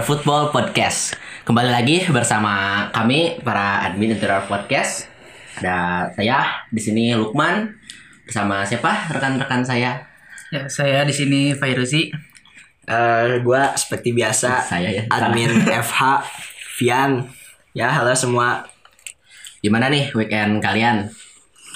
Interior Football Podcast. Kembali lagi bersama kami para admin Interior Podcast. Ada saya di sini Lukman bersama siapa rekan-rekan saya? Ya, saya di sini Fairuzi. Eh, gua seperti biasa Saya ya. admin FH Vian. Ya, halo semua. Gimana nih weekend kalian?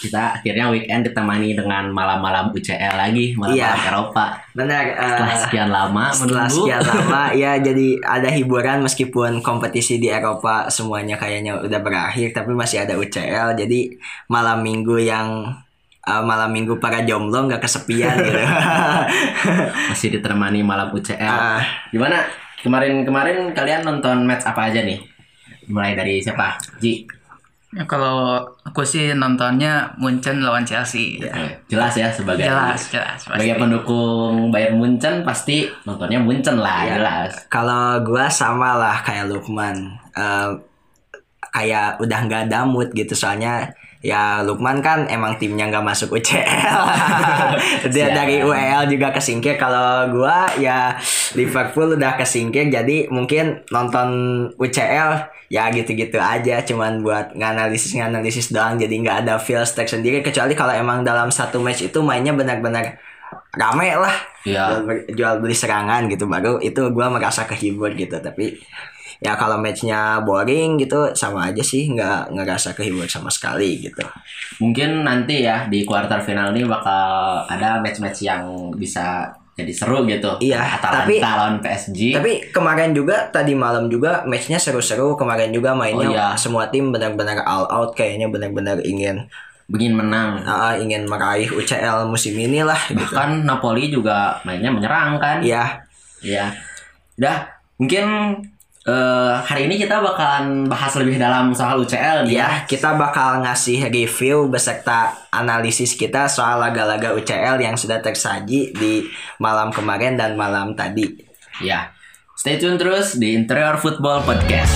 Kita akhirnya weekend ditemani dengan malam-malam UCL lagi, malam-malam Iya. Eropa. Benar. eh, Setelah sekian lama setelah menunggu. sekian lama ya jadi ada hiburan meskipun kompetisi di Eropa semuanya kayaknya udah berakhir tapi masih ada UCL jadi malam minggu yang eh, malam minggu para jomblo nggak kesepian gitu. masih ditemani malam UCL. Ah. Gimana? Kemarin-kemarin kalian nonton match apa aja nih? Mulai dari siapa? Ji. Ya, kalau aku sih nontonnya Munchen lawan Chelsea. Eh, Jelas ya sebagai Jelas, jelas. Pasti. sebagai pendukung Bayern Munchen pasti nontonnya Munchen lah, Iya. jelas. Kalau gua sama lah kayak Lukman. Eh, kayak udah nggak ada mood gitu soalnya ya Lukman kan emang timnya nggak masuk UCL. Dia dari UEL juga kesingkir. Kalau gua ya Liverpool udah kesingkir jadi mungkin nonton UCL ya gitu-gitu aja. Cuman buat nganalisis nganalisis doang jadi nggak ada feels sendiri. Kecuali kalau emang dalam satu match itu mainnya benar-benar rame lah. Jual, ber- jual beli serangan gitu baru itu gua merasa kehibur gitu. Tapi ya kalau matchnya boring gitu sama aja sih nggak ngerasa kehibur sama sekali gitu Mungkin nanti ya di kuarter final ini bakal ada match-match yang bisa jadi seru gitu. Iya, Atalanta tapi- lawan PSG. tapi kemarin juga tadi malam juga matchnya seru-seru kemarin juga mainnya Oh, iya. semua tim benar-benar all out kayaknya benar-benar ingin Begin menang. ah, ingin meraih UCL musim ini lah gitu Bahkan Napoli juga mainnya menyerang kan? Iya Iya. Udah, mungkin eh, hari ini kita bakalan bahas lebih dalam soal UCL nih ya. Ya, kita bakal ngasih review beserta analisis kita soal laga-laga UCL yang sudah tersaji di malam kemarin dan malam tadi. Ya. Stay tune terus di Interior Football Podcast.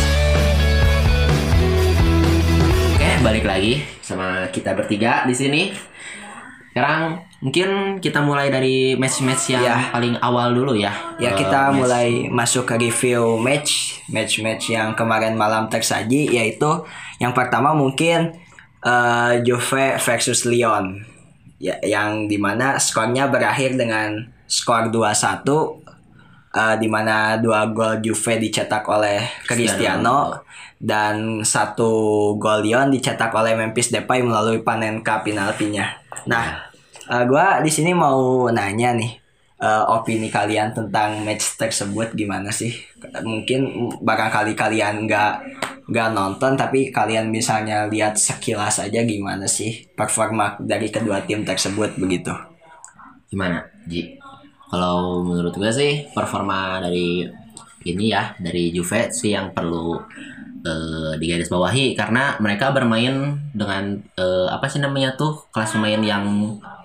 Oke, balik lagi sama kita bertiga di sini. Sekarang mungkin kita mulai dari match-match yang Ya. paling awal dulu ya. Ya, Eh, kita match- mulai masuk ke review match, match-match yang kemarin malam tersaji yaitu yang pertama mungkin eh, Juve versus Lyon. Ya, yang di mana skornya berakhir dengan skor 2-1 eh, di mana dua gol Juve dicetak oleh Cristiano dan satu gol Lyon dicetak oleh Memphis Depay melalui Panenka penaltinya. Nah, eh, gua di sini mau nanya nih eh, opini kalian tentang match tersebut gimana sih? Mungkin barangkali kalian nggak nggak nonton tapi kalian misalnya lihat sekilas aja gimana sih performa dari kedua tim tersebut begitu? Gimana, Ji? Kalau menurut gue sih performa dari ini ya dari Juve sih yang perlu eh, digarisbawahi karena mereka bermain dengan eh, apa sih namanya tuh kelas pemain yang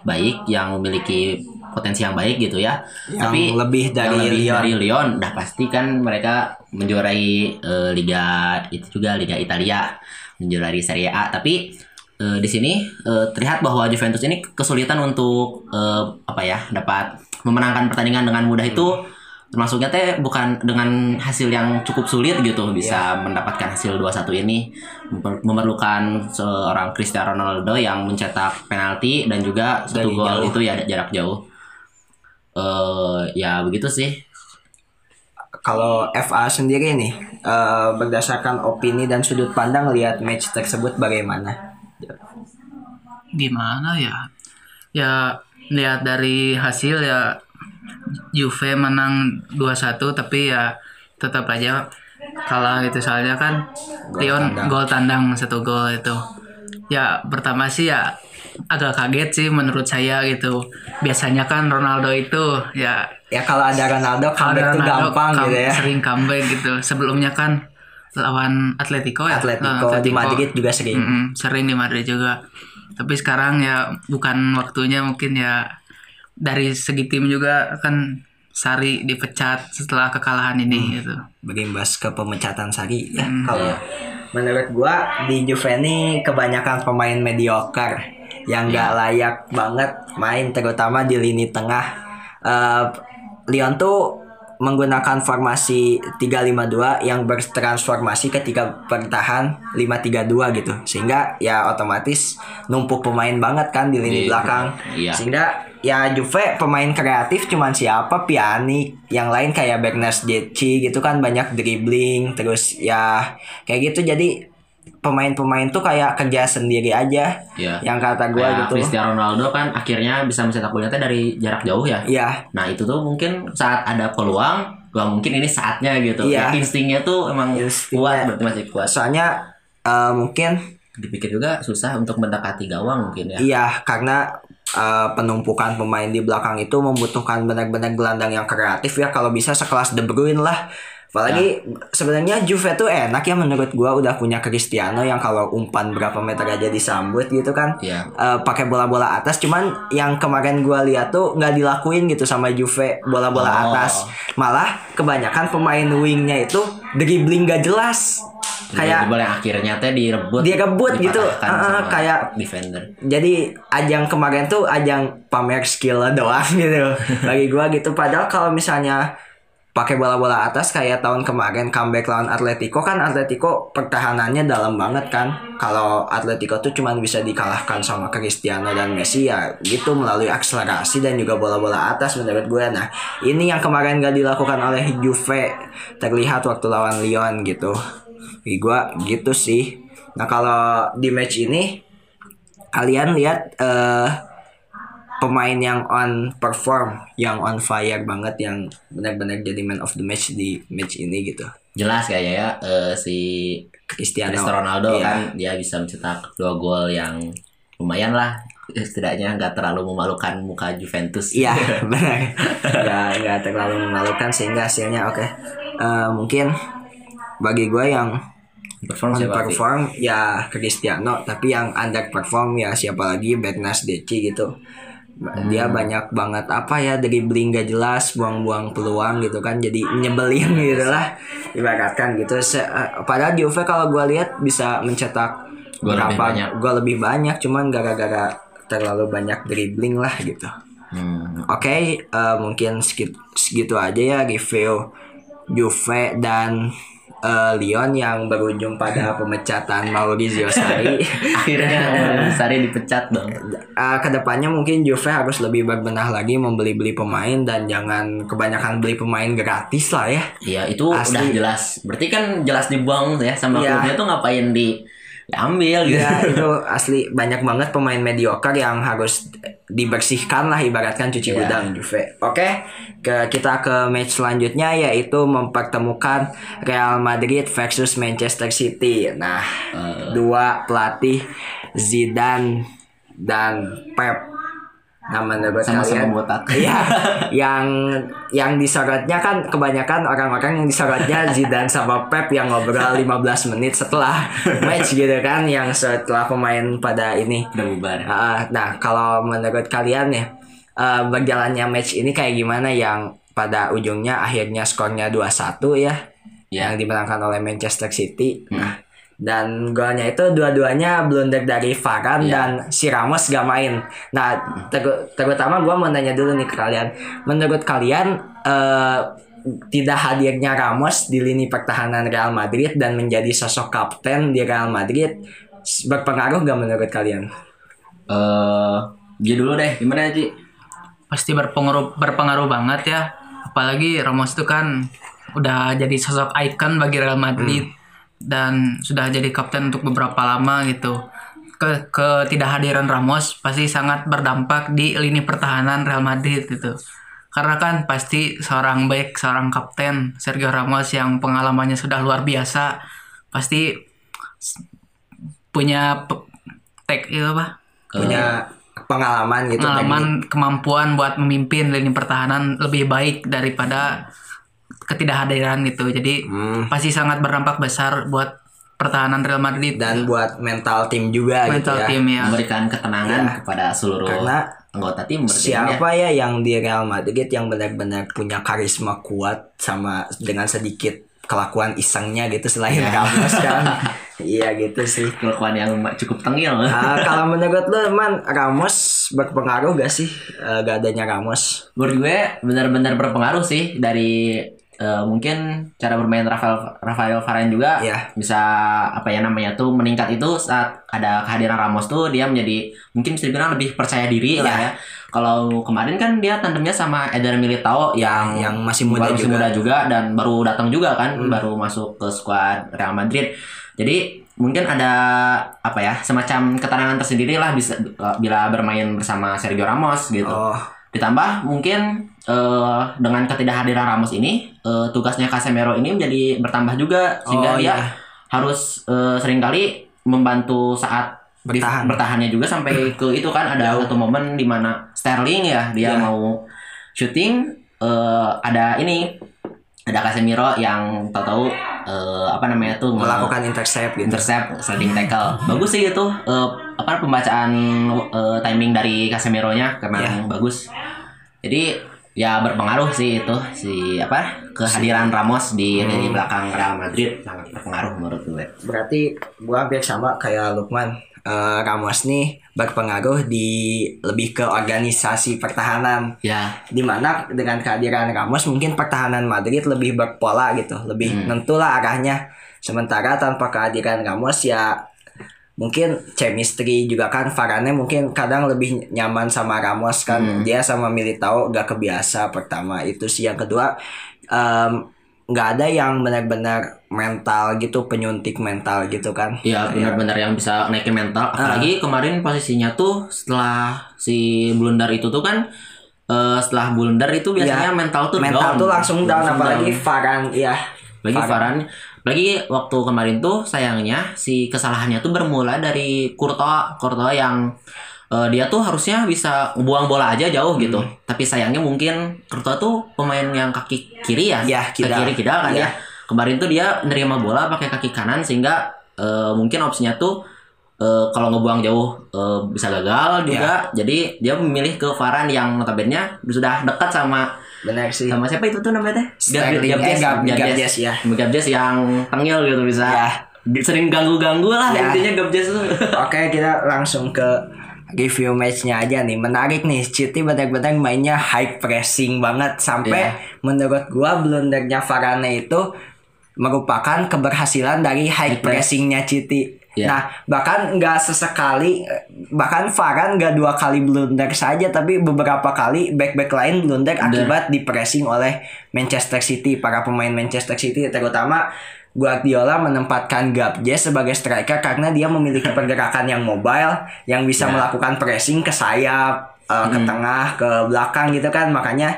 baik yang memiliki potensi yang baik gitu ya. Yang lebih dari yang lebih Lyon. dari Lyon, udah pasti kan mereka menjuarai eh, liga itu juga liga Italia, menjuarai Serie A. Tapi eh, di sini eh, terlihat bahwa Juventus ini kesulitan untuk eh, apa ya dapat memenangkan pertandingan dengan mudah itu termasuknya teh bukan dengan hasil yang cukup sulit gitu bisa mendapatkan hasil 2-1 ini memerlukan seorang Cristiano Ronaldo yang mencetak penalti dan juga satu Dari gol jauh. itu ya jarak jauh eh ya begitu sih Kalau FA sendiri nih eh, berdasarkan opini dan sudut pandang lihat match tersebut bagaimana? Gimana ya? Ya lihat dari hasil ya Juve menang 2-1 tapi ya tetap aja kalah gitu soalnya kan Gol tandang. gol tandang satu gol itu. Ya pertama sih ya agak kaget sih menurut saya gitu. Biasanya kan Ronaldo itu ya Ya kalau ada Ronaldo comeback tuh Ronaldo gampang come- gitu ya. Sering comeback gitu. Sebelumnya kan lawan Atletico ya. Atletico, Lawan di Madrid juga sering. Mm-mm, sering di Madrid juga. Tapi sekarang ya bukan waktunya mungkin ya dari segi tim juga kan Sari dipecat setelah kekalahan Hmm. ini gitu. Berimbas ke pemecatan Sari ya. Hmm. Kalau menurut gua di Juve ini kebanyakan pemain mediocre yang Iya. nggak layak banget main terutama di lini tengah. Eh, Lyon tuh menggunakan formasi 352 yang bertransformasi ketika bertahan 532 gitu. Sehingga ya otomatis numpuk pemain banget kan di lini Di- belakang. iya. Sehingga ya Juve pemain kreatif cuman siapa Pjanic, yang lain kayak Bernardeschi gitu kan banyak dribbling terus ya kayak gitu jadi pemain-pemain tuh kayak kerja sendiri aja. Iya. Yang kata Kayak gitu. Cristiano Ronaldo kan akhirnya bisa mencetak golnya dari jarak jauh ya. Iya. Nah itu tuh mungkin saat ada peluang, wah mungkin ini saatnya gitu. Iya. Ya, instingnya tuh emang Instingnya. kuat, berarti masih kuat. Soalnya eh, mungkin Dipikir juga susah untuk mendekati gawang mungkin ya. Iya, karena uh, penumpukan pemain di belakang itu membutuhkan benar-benar gelandang yang kreatif ya. Kalau bisa sekelas De Bruyne lah. Apalagi sebenarnya Juve tuh enak ya menurut gua udah punya Cristiano yang kalau umpan berapa meter aja disambut gitu kan. Iya. Eh, pakai bola-bola atas cuman yang kemarin gua lihat tuh nggak dilakuin gitu sama Juve bola-bola Oh. atas. Malah kebanyakan pemain wingnya itu dribbling gak jelas. Kayak yang akhirnya teh direbut. Direbut gitu. dipatahkan Ah, sama kayak- defender. jadi ajang kemarin tuh ajang pamer skill doang gitu bagi gua gitu padahal kalau misalnya pakai bola-bola atas kayak tahun kemarin comeback lawan Atletico kan Atletico pertahanannya dalam banget kan. Kalau Atletico tuh cuman bisa dikalahkan sama Cristiano dan Messi ya gitu melalui akselerasi dan juga bola-bola atas menurut gue. Nah ini yang kemarin gak dilakukan oleh Juve terlihat waktu lawan Lyon gitu. Bagi gua gitu sih. Nah kalau di match ini kalian lihat eh pemain yang on perform, yang on fire banget, yang benar-benar jadi man of the match di match ini gitu. Jelas kayaknya ya eh, si Cristiano, Cristiano Ronaldo Iya. kan dia bisa mencetak dua gol yang lumayan lah setidaknya nggak terlalu memalukan muka Juventus. Iya benar, nggak nggak terlalu memalukan sehingga hasilnya oke. Eh, mungkin bagi gue yang Perform on siapa? Perform ya Cristiano, tapi yang underperform ya siapa lagi Bernardeschi gitu. Dia Hmm. banyak banget apa ya dribbling gak jelas, buang-buang peluang gitu kan, jadi nyebelin gitu lah. Ibaratkan gitu. Se- eh, padahal Juve kalau gue lihat bisa mencetak lebih berapa banyak. gol lebih banyak, cuman gara-gara terlalu banyak dribbling lah gitu. Hmm. Oke, eh, mungkin segitu aja ya review Juve dan eh, Lyon yang berujung pada pemecatan Maurizio Sarri. Akhirnya Sari dipecat dong. Eh, ke depannya mungkin Juve harus lebih berbenah lagi membeli-beli pemain dan jangan kebanyakan beli pemain gratis lah ya. Iya itu Asli. udah jelas. Berarti kan jelas dibuang ya sama Iya. klubnya tuh ngapain di diambil gitu. Ya itu asli banyak banget pemain mediocre yang harus dibersihkan lah ibaratkan cuci Iya. gudang Juve. Oke, ke kita ke match selanjutnya yaitu mempertemukan Real Madrid versus Manchester City. Nah, Eh. dua pelatih Zidane dan Pep. Nah, menurut Sama-sama kalian botak. Iya, yang yang disorotnya kan kebanyakan orang-orang yang disorotnya Zidane sama Pep yang ngobrol 15 menit setelah match gitu kan, yang setelah pemain pada ini. Udah bubar. Ah, nah, kalau menurut kalian ya, eh, berjalannya match ini kayak gimana yang pada ujungnya akhirnya skornya 2-1 ya, Ya. yang dimenangkan oleh Manchester City. Nah, dan golnya itu dua-duanya blunder dari Varane Iya. dan si Ramos gak main. Nah, ter- terutama gue mau nanya dulu nih ke kalian, menurut kalian eh, tidak hadirnya Ramos di lini pertahanan Real Madrid dan menjadi sosok kapten di Real Madrid berpengaruh gak menurut kalian? Eh, Ji dulu deh, gimana Ji? pasti berpengaruh berpengaruh banget ya apalagi Ramos itu kan udah jadi sosok ikon bagi Real Madrid dan sudah jadi kapten untuk beberapa lama gitu. Ke ketidakhadiran Ramos pasti sangat berdampak di lini pertahanan Real Madrid gitu. Karena kan pasti seorang baik seorang kapten Sergio Ramos yang pengalamannya sudah luar biasa pasti punya tek itu apa? Punya pengalaman gitu teknik. pengalaman kemampuan buat memimpin lini pertahanan lebih baik daripada ketidakhadiran gitu jadi Hmm. pasti sangat berdampak besar buat pertahanan Real Madrid dan buat mental tim juga gitu mental ya. tim ya Memberikan ketenangan Iya. kepada seluruh Karena anggota tim ya. Siapa ya yang di Real Madrid yang benar-benar punya karisma kuat sama dengan sedikit kelakuan isengnya gitu selain Ramos kan? iya gitu sih. Kelakuan yang cukup tengil. Ah, kalau menurut lu man Ramos berpengaruh gak sih eh, gak adanya Ramos? Menurut gue benar-benar berpengaruh sih dari eh, mungkin cara bermain Rafael Rafael Varane juga Iya. bisa apa ya namanya tuh meningkat itu saat ada kehadiran Ramos tuh dia menjadi mungkin bisa dibilang lebih percaya diri lah Iya. ya. Kalau kemarin kan dia tandemnya sama Eder Militao yang Yang masih muda baru juga. muda juga dan baru datang juga kan, Hmm. baru masuk ke skuad Real Madrid. Jadi mungkin ada apa ya semacam ketenangan tersendiri lah bisa bila bermain bersama Sergio Ramos gitu. Oh, Ditambah mungkin eh, dengan ketidakhadiran Ramos ini eh, tugasnya Casemiro ini menjadi bertambah juga Oh, sehingga dia iya. harus eh, sering kali membantu saat Bertahan. bertahannya juga sampai ke itu kan ada satu momen di mana Sterling ya dia Iya. mau syuting eh, ada ini ada Casemiro yang tahu-tahu eh, apa namanya tuh melakukan intercept gitu. intercept sliding tackle bagus sih itu eh, apa pembacaan eh, timing dari Casemiro-nya karena Ya. bagus jadi ya berpengaruh sih itu si apa kehadiran Ramos di, di belakang Real Madrid sangat berpengaruh menurut gue Berarti gua hampir sama kayak Lukman. Eh, Ramos nih berpengaruh di lebih ke organisasi pertahanan. ya Di mana dengan kehadiran Ramos mungkin pertahanan Madrid lebih berpola gitu, lebih Hmm. nentulah arahnya. Sementara tanpa kehadiran Ramos ya mungkin chemistry juga kan Varane mungkin kadang lebih nyaman sama Ramos kan. Hmm. dia sama Militao gak kebiasa pertama itu sih. Yang kedua nggak ada yang benar-benar mental gitu penyuntik mental gitu kan. Ya benar-benar yang bisa naikin mental. Apalagi kemarin posisinya tuh setelah si blunder itu tuh kan eh, setelah blunder itu biasanya Ya, mental tuh mental down. tuh langsung down Langsung apalagi down. Ya lagi Varane. Varane lagi waktu kemarin tuh sayangnya si kesalahannya tuh bermula dari Courtois Courtois yang eh, dia tuh harusnya bisa buang bola aja jauh gitu Hmm. tapi sayangnya mungkin Courtois tuh pemain yang kaki kiri ya Ya, Kaki kidal. kiri kidal kan Ya. ya kemarin tuh dia nerima bola pakai kaki kanan sehingga eh, mungkin opsinya tuh eh, kalau ngebuang jauh eh, bisa gagal juga Ya. jadi dia memilih ke Varane yang notabene sudah dekat sama benar sih sama siapa itu tuh namanya teh Sterling, eh, Gab- Gabjes, ya. Gabjes yang tengil gitu bisa Ya. sering ganggu-ganggu lah Ya. intinya Gabjes tuh Oke kita langsung ke review matchnya aja nih menarik nih City benar-benar mainnya high pressing banget sampai Iya. menurut gua blundernya Varane itu merupakan keberhasilan dari high High press. pressingnya City. Iya. Nah bahkan nggak sesekali bahkan Varane nggak dua kali blunder saja tapi beberapa kali back back lain blunder akibat di pressing oleh Manchester City para pemain Manchester City terutama Guardiola menempatkan Gabjes sebagai striker karena dia memiliki pergerakan yang mobile yang bisa Ya. melakukan pressing ke sayap, eh, ke tengah, ke belakang gitu kan. Makanya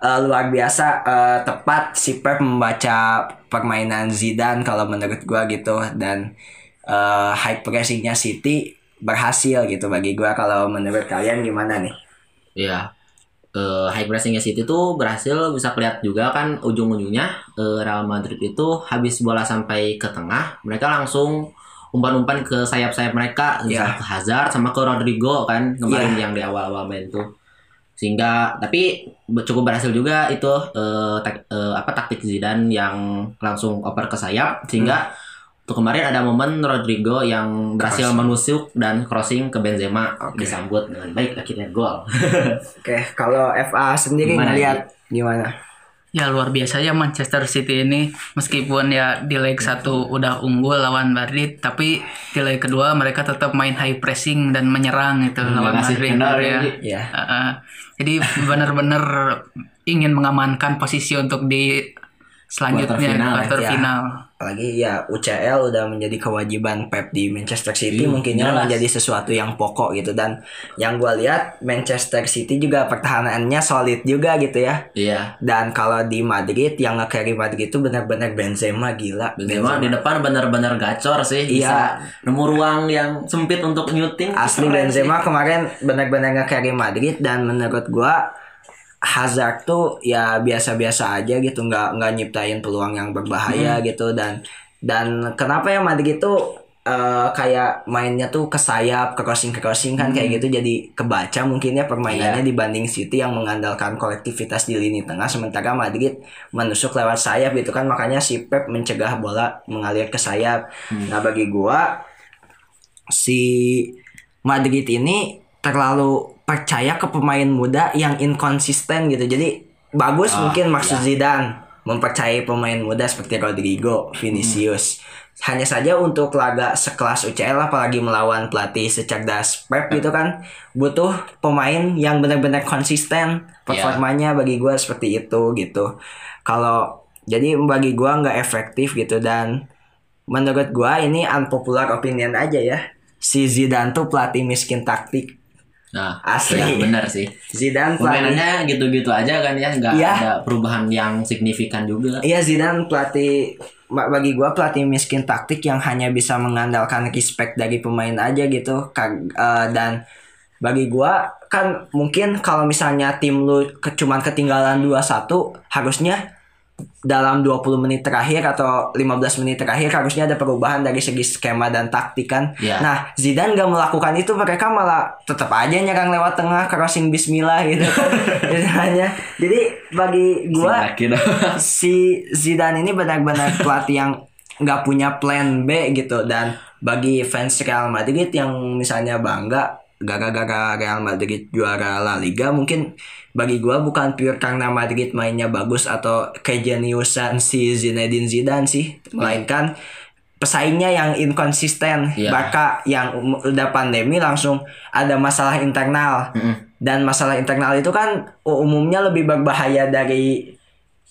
eh, luar biasa eh, tepat si Pep membaca permainan Zidane kalau menurut gua gitu dan eh, high pressingnya City berhasil gitu bagi gua. Kalau menurut kalian gimana nih? Iya. Eh, high pressingnya City tuh berhasil bisa kelihatan juga kan ujung-ujungnya eh, Real Madrid itu habis bola sampai ke tengah mereka langsung umpan-umpan ke sayap-sayap mereka misalnya ke Hazard sama ke Rodrigo kan kemarin yang di awal-awal main tuh. Sehingga tapi cukup berhasil juga itu eh, tak- eh, apa taktik Zidane yang langsung oper ke sayap sehingga tuh kemarin ada momen Rodrigo yang berhasil Crossing. menusuk dan crossing ke Benzema Oke. disambut dengan baik akhirnya gol Oke, kalau FA sendiri Gimana, ngelihat gimana? Ya luar biasa ya Manchester City ini meskipun ya di leg satu udah unggul lawan Madrid tapi di leg kedua mereka tetap main high pressing dan menyerang itu Hmm, lawan Madrid kendor ya. ya, Ji. Ya. Heeh. jadi benar-benar ingin mengamankan posisi untuk di selanjutnya Quarter final, quarter ya. final. apalagi ya UCL udah menjadi kewajiban Pep di Manchester City. Iya, mungkinnya jelas. menjadi sesuatu yang pokok gitu. Dan yang gua lihat Manchester City juga pertahanannya solid juga gitu ya. Iya. Dan kalau di Madrid yang nge-carry Madrid itu benar-benar Benzema gila. Benzema di depan benar-benar gacor sih bisa nemu ruang yang sempit untuk nyuting. Asli Benzema kemarin benar-benar nge-carry Madrid. Dan menurut gua Hazard tuh ya biasa-biasa aja gitu nggak nggak nyiptain peluang yang berbahaya Hmm. gitu dan dan kenapa ya Madrid tuh eh, kayak mainnya tuh ke sayap ke crossing ke crossing kan kayak gitu jadi kebaca mungkin ya permainannya Hmm. Iya. dibanding City yang mengandalkan kolektivitas di lini tengah sementara Madrid menusuk lewat sayap gitu kan makanya si Pep mencegah bola mengalir ke sayap Hmm. nah bagi gua si Madrid ini terlalu percaya ke pemain muda yang inkonsisten gitu. Jadi bagus Ah, mungkin maksud iya. Zidane mempercayai pemain muda seperti Rodrigo, Vinicius. Hanya saja untuk laga sekelas UCL apalagi melawan pelatih secerdas Pep gitu kan butuh pemain yang benar-benar konsisten performanya bagi gua seperti itu gitu. Kalau jadi bagi gua nggak efektif gitu dan menurut gua ini unpopular opinion aja ya. Si Zidane tuh pelatih miskin taktik. Nah, Asli. ya, benar sih. Zidane pelatih Permainannya gitu-gitu aja kan ya, nggak Iya. ada perubahan yang signifikan juga. Iya Zidane pelatih ba- bagi gua pelatih miskin taktik yang hanya bisa mengandalkan respect dari pemain aja gitu eh, dan bagi gua kan mungkin kalau misalnya tim lu ke, cuman ketinggalan 2-1 harusnya dalam 20 menit terakhir atau 15 menit terakhir harusnya ada perubahan dari segi skema dan taktik kan. Iya. Nah, Zidane gak melakukan itu mereka malah tetap aja nyerang lewat tengah crossing bismillah gitu. Jadi hanya jadi bagi gua si Zidane ini benar-benar pelatih yang nggak punya plan B gitu dan bagi fans Real Madrid yang misalnya bangga gara-gara Real Madrid juara La Liga mungkin bagi gua bukan pure karena Madrid mainnya bagus atau kejeniusan si Zinedine Zidane sih melainkan pesaingnya yang inkonsisten. Iya. Barca yang udah pandemi langsung ada masalah internal. Dan masalah internal itu kan umumnya lebih berbahaya dari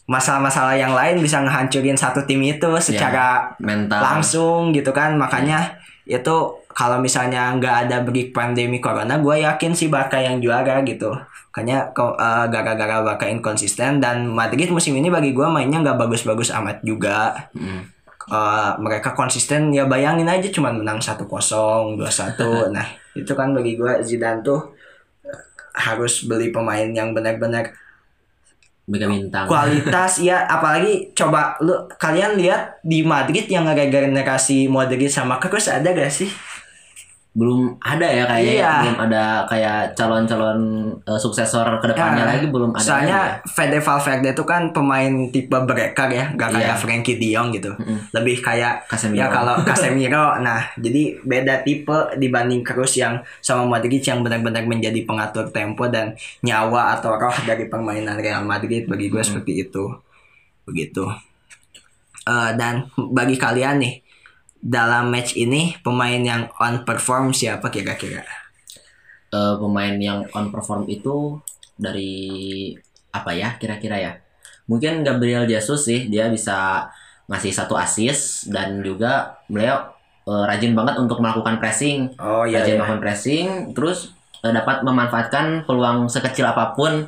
masalah-masalah yang lain bisa ngehancurin satu tim itu secara mental. langsung gitu kan. Makanya itu kalau misalnya nggak ada break pandemi corona gue yakin sih Barca yang juara gitu. Makanya eh, gara-gara Barca inkonsisten dan Madrid musim ini bagi gue mainnya nggak bagus-bagus amat juga. Mm. Eh, mereka konsisten ya bayangin aja cuman menang 1-0 2-1 nah itu kan bagi gue Zidane tuh harus beli pemain yang benar-benar bintang. kualitas ya apalagi coba lu kalian lihat di Madrid yang regenerasi Modric sama Kroos ada gak sih belum ada ya kayaknya Iya. belum ada kayak calon-calon eh, suksesor ke depannya Ya, lagi belum ada soalnya ya. Fede Valverde itu kan pemain tipe breaker ya gak kayak Iya. Frankie De Jong gitu lebih kayak Casemiro. ya kalau Casemiro nah jadi beda tipe dibanding Kroos yang sama Modric yang benar-benar menjadi pengatur tempo dan nyawa atau roh dari permainan Real Madrid bagi gue seperti itu begitu Eh, dan bagi kalian nih dalam match ini pemain yang on perform siapa kira-kira? Eh, pemain yang on perform itu dari apa ya kira-kira ya? Mungkin Gabriel Jesus sih dia bisa ngasih satu assist dan juga beliau eh, rajin banget untuk melakukan pressing. Oh iya, rajin iya. melakukan pressing terus eh, dapat memanfaatkan peluang sekecil apa pun.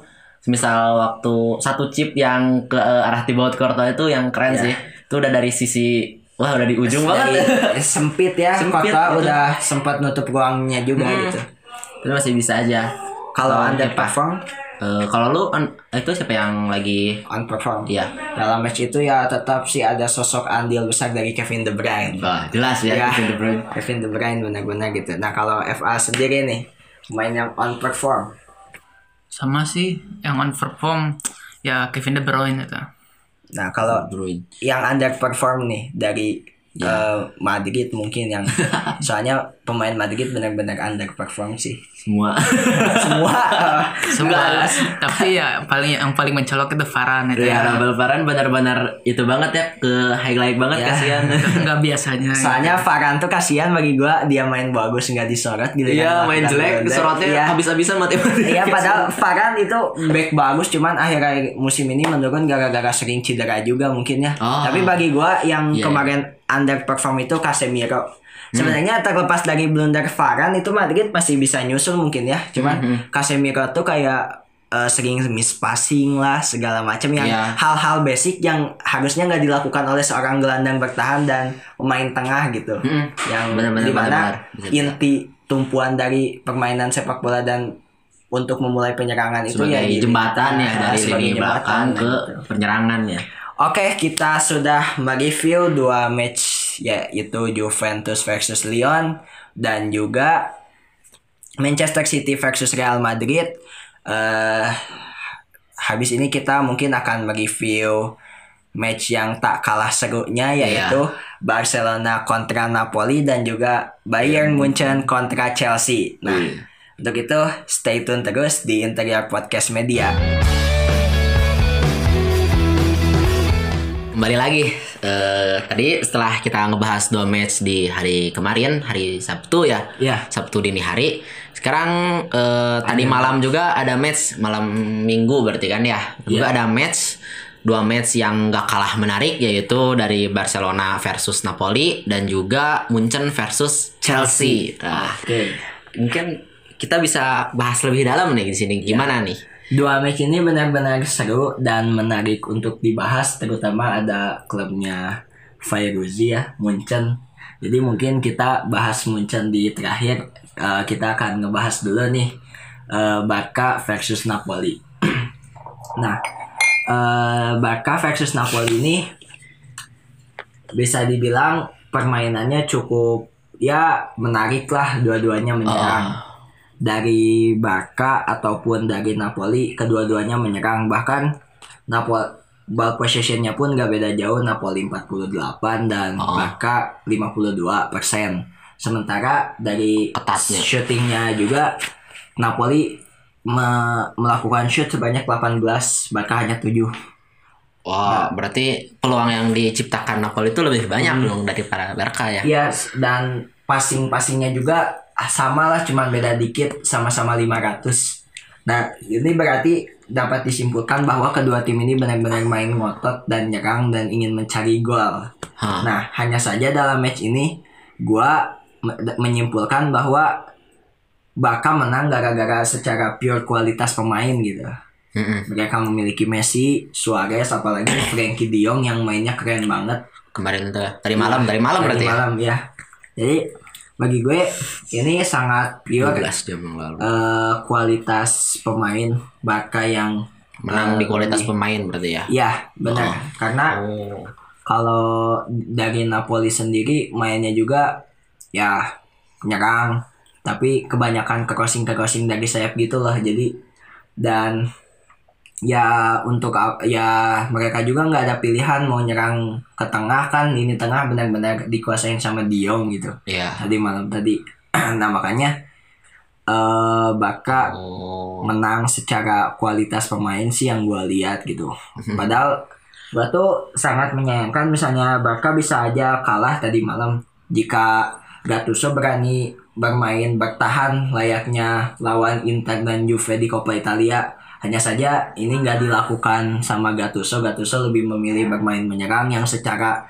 Misal waktu satu chip yang ke arah Thibaut Courtois itu yang keren Iya. sih. Itu udah dari sisi wah udah di ujung Dari- banget. sempit ya Sempit kota gitu. udah sempat nutup ruangnya juga Hmm. gitu. Itu masih bisa aja. Kalau Oh, anda perform? Eh, kalau lu on- itu siapa yang lagi? On perform Iya. dalam match itu ya tetap sih ada sosok andil besar dari Kevin De Bruyne. Wah, jelas ya, Ya. Kevin De Bruyne. Kevin De Bruyne benar-benar gitu. Nah kalau FA sendiri nih pemain yang on perform sama sih yang on perform ya Kevin De Bruyne itu nah kalau Bruyne. yang underperform nih dari eh, Madrid mungkin yang soalnya pemain Madrid benar-benar underperform sih Semua. semua eh, semua tapi ya paling yang paling mencolok itu Varane itu ya, ya Rabel Varane benar-benar itu banget ya, ke highlight banget Ya. kasihan. nggak biasanya Soalnya Varane tuh kasihan bagi gua dia main bagus nggak disorot gitu Iya, kan. main jelek, blunder. sorotnya Iya. habis-habisan mati-mati. Iya padahal Varane itu back bagus cuman akhir-akhir musim ini menurun gara-gara sering cedera juga mungkin ya. Oh. Tapi bagi gua yang Iya, kemarin underperform itu Casemiro. Hmm. Sebenarnya terlepas dari blunder Varane itu Madrid masih bisa nyusul mungkin ya. Cuman Hmm, Casemiro tuh kayak eh, sering miss passing lah segala macam yang Iya. hal-hal basic yang harusnya nggak dilakukan oleh seorang gelandang bertahan dan pemain tengah gitu Mm-mm. yang Benar, benar, di mana. Bisa, bisa. inti tumpuan dari permainan sepak bola dan untuk memulai penyerangan itu sebagai ya di- jembatan ya Ah, dari lini belakang jembatan, ke gitu. penyerangan ya. Oke, kita sudah mereview dua match yaitu Juventus versus Lyon dan juga Manchester City versus Real Madrid. eh habis ini kita mungkin akan mereview match yang tak kalah serunya yaitu Barcelona kontra Napoli dan juga Bayern Munchen kontra Chelsea. Nah, Untuk itu stay tune terus di Interior Podcast Media. Kembali lagi eh, tadi setelah kita ngebahas dua match di hari kemarin hari Sabtu ya. Iya. Sabtu dini hari. Sekarang eh, tadi malam juga ada match malam Minggu berarti kan ya. Juga ada match dua match yang gak kalah menarik yaitu dari Barcelona versus Napoli dan juga Munchen versus Chelsea. Nah, Oke. mungkin kita bisa bahas lebih dalam nih di sini gimana nih? Dua match ini benar-benar seru dan menarik untuk dibahas, terutama ada klubnya Fairuzi ya, Munchen. Jadi mungkin kita bahas Munchen di terakhir. Eh, kita akan ngebahas dulu nih eh, Barca versus Napoli. nah, eh, Barca versus Napoli ini bisa dibilang permainannya cukup ya menarik lah dua-duanya menyerang dari Barca ataupun dari Napoli kedua-duanya menyerang bahkan Napoli ball possessionnya pun gak beda jauh Napoli 48 dan Oh. Barca 52 persen sementara dari Ketatnya. shootingnya juga Napoli me- melakukan shoot sebanyak 18 Barca hanya 7 Wah, berarti peluang yang diciptakan Napoli itu lebih banyak dong daripada Barca ya. Iya dan passing-passingnya juga sama lah cuman beda dikit sama-sama 500 Nah ini berarti dapat disimpulkan bahwa kedua tim ini benar-benar main ngotot dan nyerang dan ingin mencari gol Hah. Nah hanya saja dalam match ini gua me- menyimpulkan bahwa Barca menang gara-gara secara pure kualitas pemain gitu mereka memiliki Messi, Suarez, apalagi Frankie De Jong yang mainnya keren banget Kemarin tuh tadi malam, dari malam Tadi berarti ya. malam ya. Jadi bagi gue ini sangat pure 12 jam yang lalu. eh, kualitas pemain Barca yang Menang di eh, kualitas ini. pemain berarti ya. Ya benar karena Oh. kalau dari Napoli sendiri mainnya juga ya nyerang tapi kebanyakan crossing crossing dari sayap gitu loh jadi dan ya untuk ya mereka juga nggak ada pilihan mau nyerang ke tengah kan ini tengah benar-benar dikuasain sama Diong gitu Iya. tadi malam tadi nah makanya eh Barca Oh. menang secara kualitas pemain sih yang gue lihat gitu. Padahal gue tuh sangat menyayangkan misalnya Barca bisa aja kalah tadi malam jika Gattuso berani bermain bertahan layaknya lawan Inter dan Juve di Coppa Italia. Hanya saja ini nggak dilakukan sama Gattuso. Gattuso lebih memilih bermain menyerang yang secara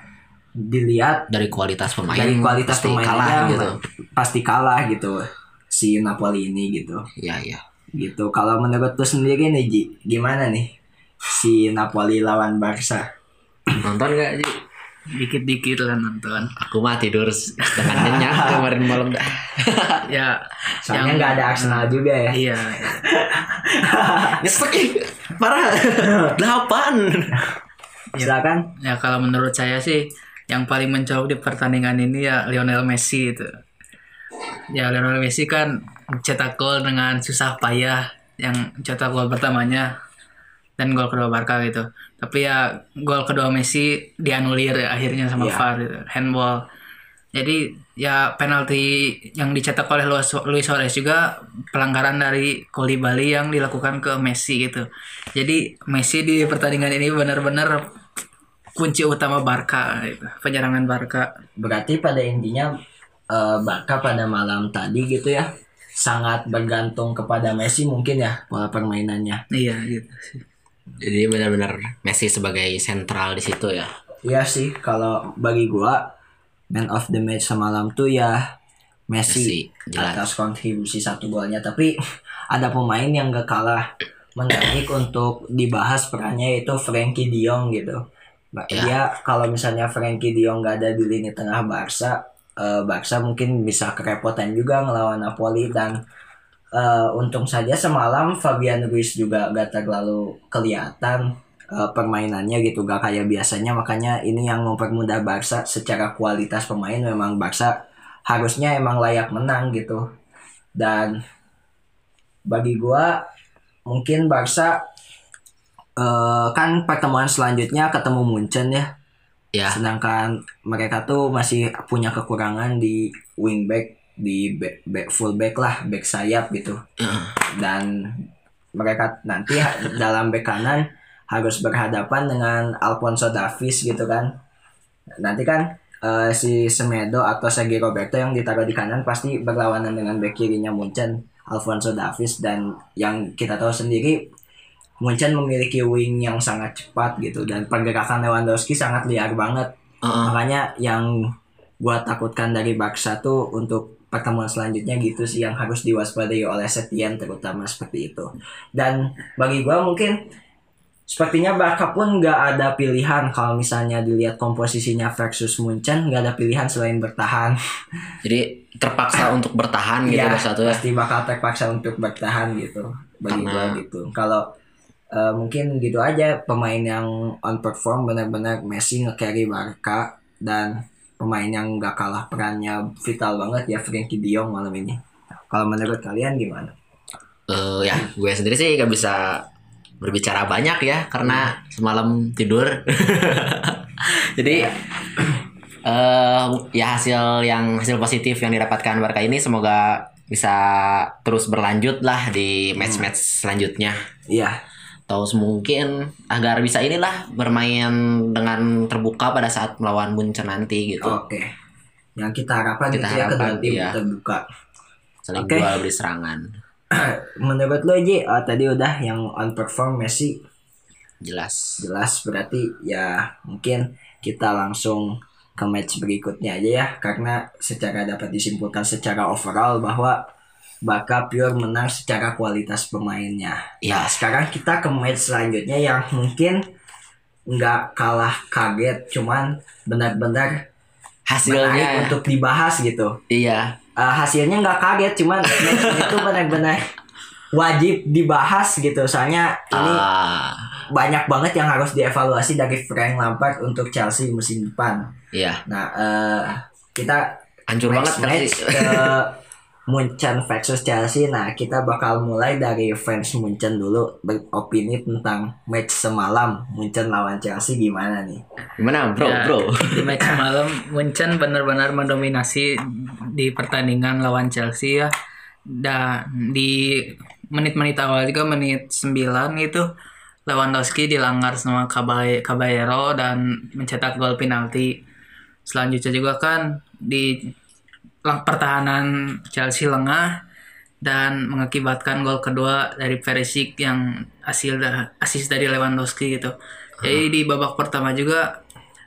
dilihat Dari kualitas pemain dari kualitas pasti pemainnya kalah gitu. pasti kalah gitu si Napoli ini gitu Iya, iya. gitu kalau menurut tuh sendiri nih Ji gimana nih si Napoli lawan Barca Nonton gak sih? Dikit-dikit lah nonton Aku mah tidur dengan nyenyak kemarin malam dah. ya soalnya yang- nggak ada Arsenal juga ya iya Nyesek ih. Parah. Delapan. silakan ya kalau menurut saya sih yang paling mencolok di pertandingan ini ya Lionel Messi itu ya Lionel Messi kan cetak gol dengan susah payah yang cetak gol pertamanya dan gol kedua Barca gitu tapi ya gol kedua Messi dianulir ya, akhirnya sama Iya. VAR gitu, handball jadi ya penalti yang dicetak oleh Luis, Suarez juga pelanggaran dari Koulibaly yang dilakukan ke Messi gitu. Jadi Messi di pertandingan ini benar-benar kunci utama Barca gitu, penyerangan Barca. berarti pada intinya eh, Barca pada malam tadi gitu ya sangat bergantung kepada Messi mungkin ya pola permainannya Iya gitu sih. Jadi benar-benar Messi sebagai sentral di situ ya. Iya sih kalau bagi gua man of the match semalam tuh ya Messi, Messi, jelas. atas kontribusi satu golnya tapi ada pemain yang gak kalah menarik untuk dibahas perannya yaitu Frankie De Jong gitu. Ya. Dia kalau misalnya Frankie De Jong gak ada di lini tengah Barca, eh, Barca mungkin bisa kerepotan juga ngelawan Napoli dan eh, untung saja semalam Fabian Ruiz juga gak terlalu kelihatan eh, permainannya gitu gak kayak biasanya. Makanya ini yang mempermudah Barca secara kualitas pemain. Memang Barca harusnya emang layak menang gitu. Dan bagi gua mungkin Barca eh, kan pertemuan selanjutnya ketemu Munchen ya. Ya. sedangkan mereka tuh masih punya kekurangan di wingback di back, back full back lah back sayap gitu. Dan mereka nanti dalam back kanan harus berhadapan dengan Alfonso Davies gitu kan. Nanti kan eh, si Semedo atau Sergio Roberto yang ditaruh di kanan pasti berlawanan dengan back kirinya Munchen Alfonso Davies dan yang kita tahu sendiri Munchen memiliki wing yang sangat cepat gitu. Dan pergerakan Lewandowski sangat liar banget. Heeh. makanya yang gua takutkan dari Barca tuh untuk pertemuan selanjutnya gitu sih yang harus diwaspadai oleh Setien terutama seperti itu. Dan bagi gua mungkin sepertinya Barca pun nggak ada pilihan kalau misalnya dilihat komposisinya versus Munchen nggak ada pilihan selain bertahan. Jadi terpaksa untuk bertahan gitu Barca tuh ya. pasti bakal terpaksa untuk bertahan gitu bagi Karena- gua gitu. Kalau eh, mungkin gitu aja pemain yang on perform benar-benar Messi nge-carry Barca dan pemain yang gak kalah perannya vital banget ya Frankie De Jong malam ini. Kalau menurut kalian gimana? Eh, ya, gue sendiri sih gak bisa berbicara banyak ya karena semalam tidur. Jadi eh ya hasil yang hasil positif yang didapatkan Barca ini semoga bisa terus berlanjut lah di match-match selanjutnya. iya Atau mungkin agar bisa inilah bermain dengan terbuka pada saat melawan Munchen nanti gitu. oke yang kita harapkan Kita itu ya kedua harapkan, iya. terbuka Saling Oke. jual beli serangan. menurut lo Ji eh, tadi udah yang on perform Messi Jelas. jelas berarti ya mungkin kita langsung ke match berikutnya aja ya karena secara dapat disimpulkan secara overall bahwa Barca pure menang secara kualitas pemainnya. Ya. Sekarang kita ke match selanjutnya yang mungkin nggak kalah kaget, cuman benar-benar Hasilnya untuk dibahas gitu. iya. Eh, hasilnya nggak kaget, cuman match itu benar-benar wajib dibahas gitu. Soalnya ini Ah, banyak banget yang harus dievaluasi dari Frank Lampard untuk Chelsea musim depan. iya. Nah, eh, kita Hancur banget match, ke Munchen versus Chelsea. Nah, kita bakal mulai dari fans Munchen dulu beropini tentang match semalam Munchen lawan Chelsea gimana nih? Gimana bro, Ya, bro? Di match malam Munchen benar-benar mendominasi di pertandingan lawan Chelsea ya. Dan di menit-menit awal juga menit 9 itu Lewandowski dilanggar sama Caball- Caballero dan mencetak gol penalti. Selanjutnya juga kan di pertahanan Chelsea lengah dan mengakibatkan gol kedua dari Perisic yang hasil da- asis dari Lewandowski gitu. Jadi di babak pertama juga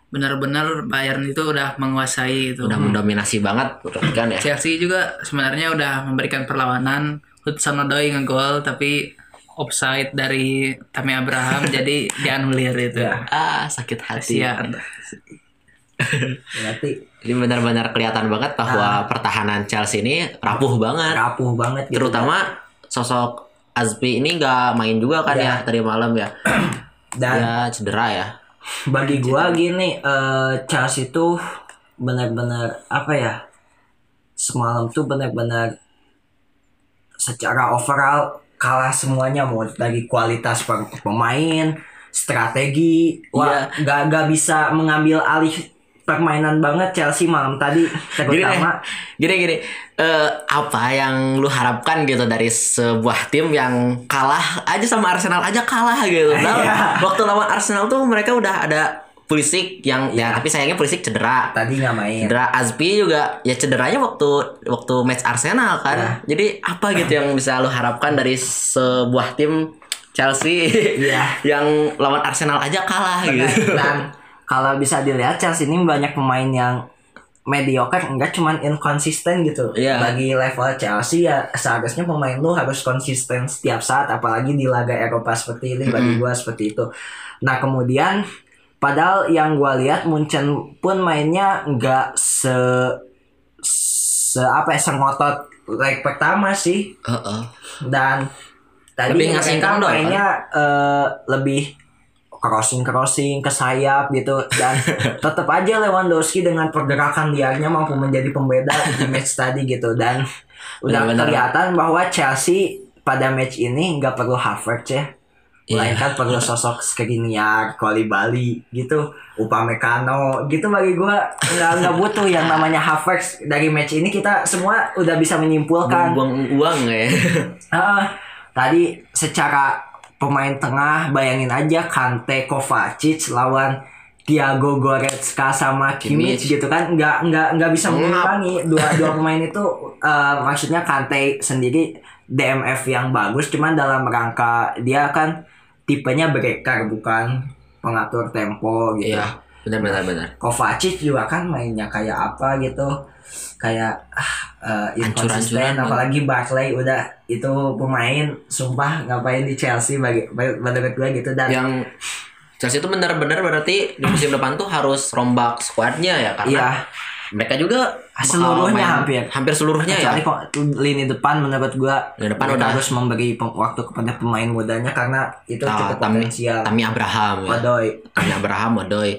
benar-benar Bayern itu udah menguasai itu. Udah mendominasi banget kan ya. Chelsea juga sebenarnya udah memberikan perlawanan. Hudson Odoi ngegol tapi offside dari Tammy Abraham jadi dianulir itu. Ya. Ah, sakit hati. Kasihan. Berarti Ini benar-benar kelihatan banget bahwa pertahanan Chelsea ini rapuh banget. rapuh banget gitu. Terutama sosok Azpi ini nggak main juga kan Ya. ya tadi malam ya. dan Ya cedera ya. bagi gua gini eh, Chelsea tuh benar-benar apa ya semalam tuh benar-benar secara overall kalah semuanya mau dari kualitas pemain strategi wah Iya. nggak nggak bisa mengambil alih permainan banget Chelsea malam tadi Gini terutama gini gini. Eh, apa yang lu harapkan gitu dari sebuah tim yang kalah aja sama Arsenal aja kalah gitu. Nah, Iya. waktu lawan Arsenal tuh mereka udah ada Pulisic yang ya tapi sayangnya Pulisic cedera. tadi nggak main Cedera Azpi juga ya cederanya waktu waktu match Arsenal kan. Ya. Jadi apa gitu yang bisa lu harapkan dari sebuah tim Chelsea Iya. yang lawan Arsenal aja kalah Benar. gitu. Dan kalau bisa dilihat Chelsea ini banyak pemain yang mediocre enggak cuman inkonsisten gitu. Iya. Bagi level Chelsea ya seharusnya pemain lu harus konsisten setiap saat apalagi di laga Eropa seperti ini bagi gua seperti itu. Nah, kemudian padahal yang gua lihat Munchen pun mainnya enggak se se apa ya sengotot leg pertama sih Heeh. dan tadi Lebih ngasih kan? mainnya eh, lebih crossing crossing ke sayap gitu. Dan tetap aja Lewandowski dengan pergerakan liarnya mampu menjadi pembeda di match tadi gitu. Dan udah Benar-benar. kelihatan bahwa Chelsea pada match ini nggak perlu Havertz ya. Iya. melainkan perlu sosok Skriniar, Bali gitu, Upamecano gitu bagi gua. Nggak nggak butuh yang namanya Havertz dari match ini. Kita semua udah bisa menyimpulkan. Buang uang ya. Ah, tadi secara pemain tengah bayangin aja Kante Kovacic lawan Thiago Goretzka sama Kimmich. Kimmich. gitu kan. Nggak nggak nggak bisa mengimbangi dua dua pemain itu eh, maksudnya Kante sendiri DMF yang bagus cuman dalam rangka dia kan tipenya breaker bukan pengatur tempo gitu. Iya benar benar benar. Kovacic juga kan mainnya kayak apa gitu. Kayak ah Hancur-hancuran inconsistent banget. apalagi Barkley udah itu pemain sumpah ngapain di Chelsea bagi bagi- menurut gue gitu dan yang Chelsea itu benar-benar berarti di musim depan tuh harus rombak squadnya ya karena iya mereka juga Seluruhnya main- hampir. hampir seluruhnya ya kecuali kok lini depan menurut gue Lini depan udah. harus memberi waktu kepada pemain mudanya karena itu Nah, cukup Tami, potensial Tami Abraham ya. Wadoy Tami Abraham Odoy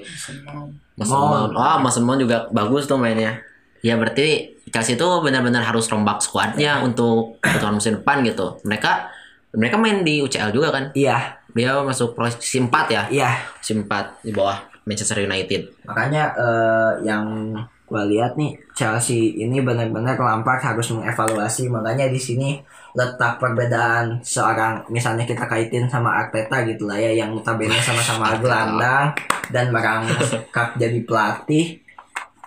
Mas Mount. Oh, Mas Mount juga bagus tuh mainnya. Ya berarti Chelsea itu benar-benar harus rombak squadnya untuk kebutuhan musim depan gitu. Mereka mereka main di UCL juga kan. iya Dia masuk posisi 4 ya. iya Posisi 4 di bawah Manchester United. Makanya eh, yang gue lihat nih Chelsea ini benar-benar Lampard harus mengevaluasi. Makanya di sini letak perbedaan seorang misalnya kita kaitin sama Arteta gitu lah ya yang notabene sama-sama gelandang dan merangkak jadi pelatih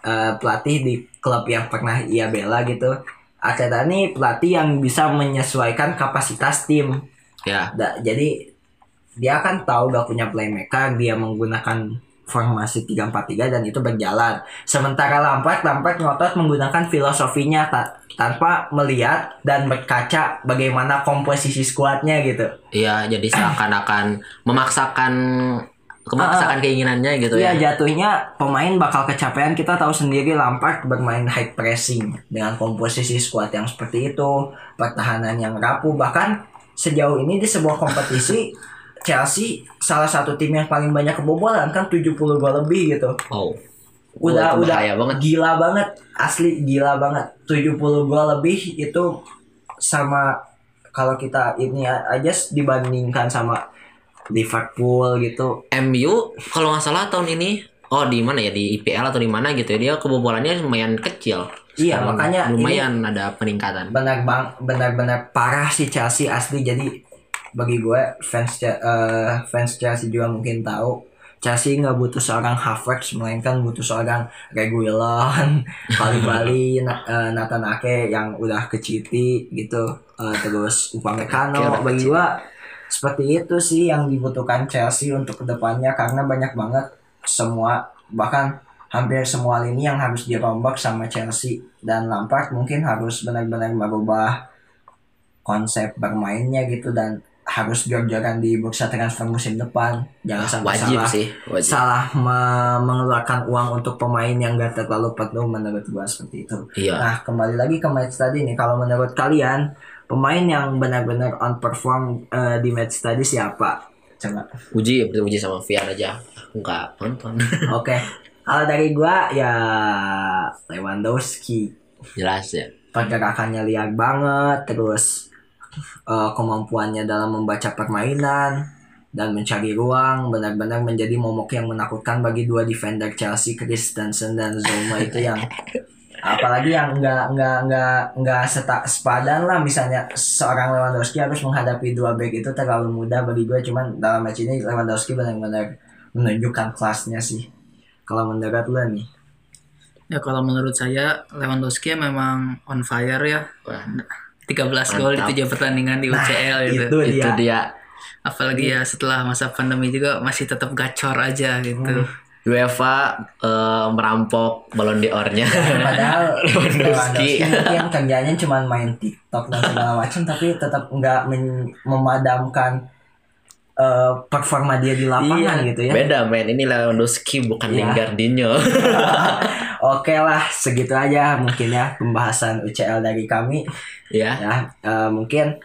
eh, pelatih di klub yang pernah ia bela gitu. Arteta ini pelatih yang bisa menyesuaikan kapasitas tim. Ya, Da- jadi dia kan tahu gak punya playmaker, dia menggunakan formasi 3-4-3 dan itu berjalan. Sementara Lampard, Lampard ngotot menggunakan filosofinya ta- tanpa melihat dan berkaca bagaimana komposisi skuadnya gitu. iya jadi seakan-akan memaksakan memaksakan keinginannya gitu Iya ya. jatuhnya pemain bakal kecapean kita tahu sendiri Lampard bermain high pressing dengan komposisi skuad yang seperti itu, pertahanan yang rapuh bahkan sejauh ini di sebuah kompetisi Chelsea salah satu tim yang paling banyak kebobolan kan 70 gol lebih gitu. Oh. Udah Oh, udah banget. gila banget, asli gila banget. 70 gol lebih itu sama kalau kita ini aja dibandingkan sama Liverpool gitu MU kalau nggak salah tahun ini oh di mana ya di IPL atau di mana gitu ya dia kebobolannya lumayan kecil. Iya, Sekarang makanya ini- lumayan ada peningkatan. benar bang benar-benar parah sih Chelsea asli jadi bagi gue fans eh, fans Chelsea juga mungkin tahu. Chelsea nggak butuh seorang Havertz melainkan butuh seorang Reguilon, Bali-Bali, eh, Nathan Ake yang udah keciti gitu, Eh, terus Upamecano. Bagi gue seperti itu sih yang dibutuhkan Chelsea untuk ke depannya karena banyak banget semua bahkan hampir semua lini yang harus dirombak sama Chelsea. Dan Lampard mungkin harus benar-benar merubah konsep bermainnya gitu dan harus jor-joran di bursa transfer musim depan jangan sampai Wajib salah sih, wajib. salah me- mengeluarkan uang untuk pemain yang gak terlalu perlu menurut gua seperti itu Iya. nah kembali lagi ke match tadi nih kalau menurut kalian pemain yang benar-benar on perform eh, di match tadi siapa coba Uji uji sama Vian aja. Enggak nonton. oke kalau dari gua ya Lewandowski Jelas ya. pergerakannya liar banget terus eh, kemampuannya dalam membaca permainan dan mencari ruang benar-benar menjadi momok yang menakutkan bagi dua defender Chelsea Christensen dan Zuma itu yang apalagi yang nggak nggak nggak nggak seta sepadan lah. Misalnya seorang Lewandowski harus menghadapi dua back itu terlalu mudah bagi gue cuman dalam match ini Lewandowski benar-benar menunjukkan kelasnya sih. Kalau menurut lo nih? Ya kalau menurut saya Lewandowski memang on fire ya. Wah, 13 gol di Mantap. 7 pertandingan di UCL gitu. itu itu dia dia Apalagi ya setelah masa pandemi juga masih tetap gacor aja gitu. UEFA eh, merampok Ballon d'Or-nya. Padahal Lewandowski. Mungkin kerjanya cuma main TikTok dan segala macam tapi tetap nggak men- memadamkan eh, performa dia di lapangan gitu ya. Beda men, ini Lewandowski bukan Iya. Lingardinho. Oke lah, segitu aja mungkin ya pembahasan UCL dari kami ya. ya. Eh, mungkin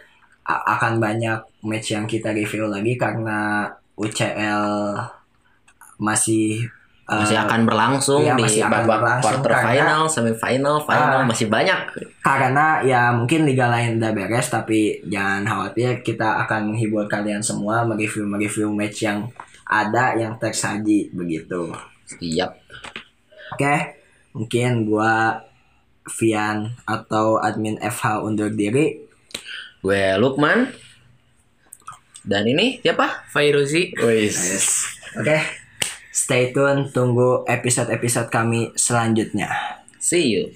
akan banyak match yang kita review lagi karena UCL masih masih akan berlangsung iya, di masih akan babak berlangsung quarter karena- final, semifinal, final Ah. masih banyak. karena ya mungkin liga lain udah beres tapi jangan khawatir kita akan menghibur kalian semua mereview mereview match yang ada yang tersaji begitu. Siap. Oke, mungkin gua Vian atau admin FH undur diri. Gue Lukman. Dan ini siapa? Fairuzi. Oke, stay tune tunggu episode-episode kami selanjutnya. See you.